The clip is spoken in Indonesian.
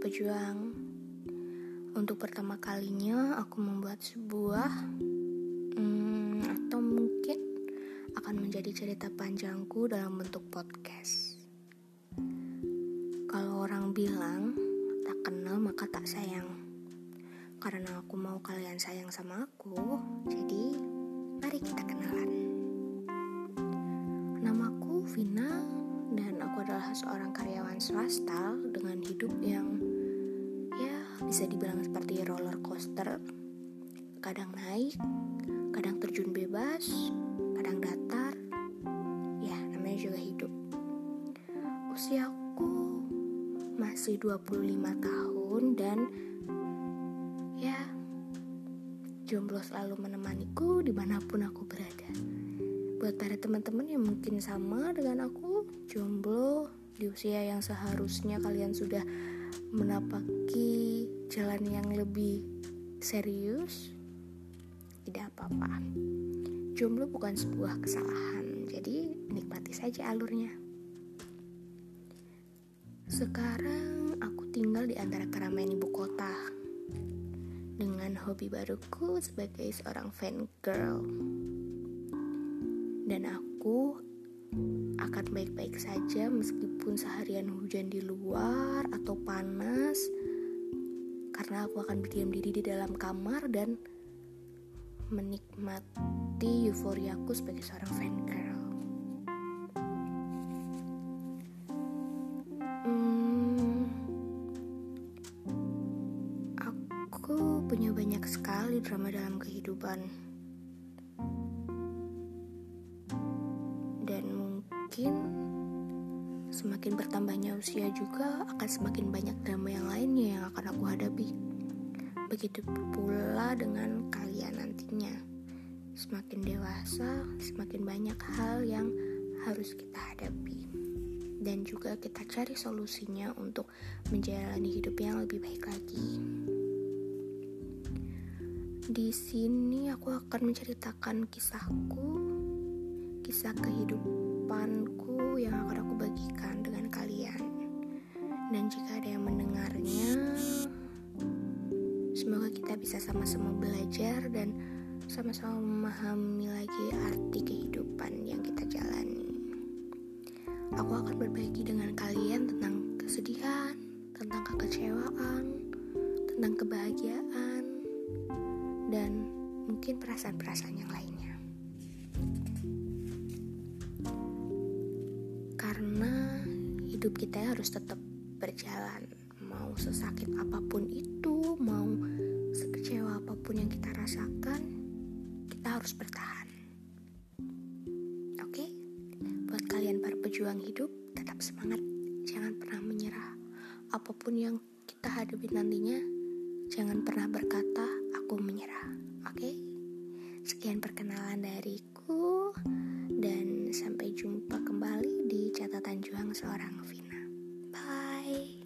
berjuang. Untuk pertama kalinya aku membuat sebuah hmm, atau mungkin akan menjadi cerita panjangku dalam bentuk podcast. Kalau orang bilang tak kenal maka tak sayang. Karena aku mau kalian sayang sama aku, jadi mari kita kenalan. Namaku Vina dan aku adalah seorang karyawan swasta dengan hidup yang bisa dibilang seperti roller coaster. Kadang naik kadang terjun bebas kadang datar. Ya namanya juga hidup. Usiaku masih 25 tahun dan ya jomblo selalu menemaniku di mana pun aku berada. Buat para teman-teman yang mungkin sama dengan aku jomblo di usia yang seharusnya kalian sudah menapaki jalan yang lebih serius, tidak apa-apa. Jomblo bukan sebuah kesalahan, jadi nikmati saja alurnya. Sekarang aku tinggal di antara keramaian ibu kota dengan hobi baruku sebagai seorang fan girl. Dan aku akan baik-baik saja meskipun seharian hujan di luar atau panas karena aku akan berdiam diri di dalam kamar dan menikmati euforiaku sebagai seorang fan girl. Hmm, aku punya banyak sekali drama dalam kehidupan. Mungkin Semakin bertambahnya usia juga akan semakin banyak drama yang lainnya yang akan aku hadapi. Begitu pula dengan kalian nantinya. Semakin dewasa, semakin banyak hal yang harus kita hadapi. Dan juga kita cari solusinya untuk menjalani hidup yang lebih baik lagi. Di sini aku akan menceritakan kisahku, kisah kehidupanku yang akan aku bagikan dengan kalian. Dan jika ada yang mendengarnya, semoga kita bisa sama-sama belajar dan sama-sama memahami lagi arti kehidupan yang kita jalani. Aku akan berbagi dengan kalian tentang kesedihan, tentang kekecewaan, tentang kebahagiaan, dan mungkin perasaan-perasaan yang lainnya. karena hidup kita harus tetap berjalan. Mau sesakit apa pun itu mau sekecewa apa pun yang kita rasakan kita harus bertahan. Oke? Buat kalian para pejuang hidup tetap semangat. Jangan pernah menyerah. Apa pun yang kita hadapi nantinya jangan pernah berkata aku menyerah. Oke? Sekian perkenalan dariku dan sampai jumpa kembali di catatan juang seorang Vina. Bye.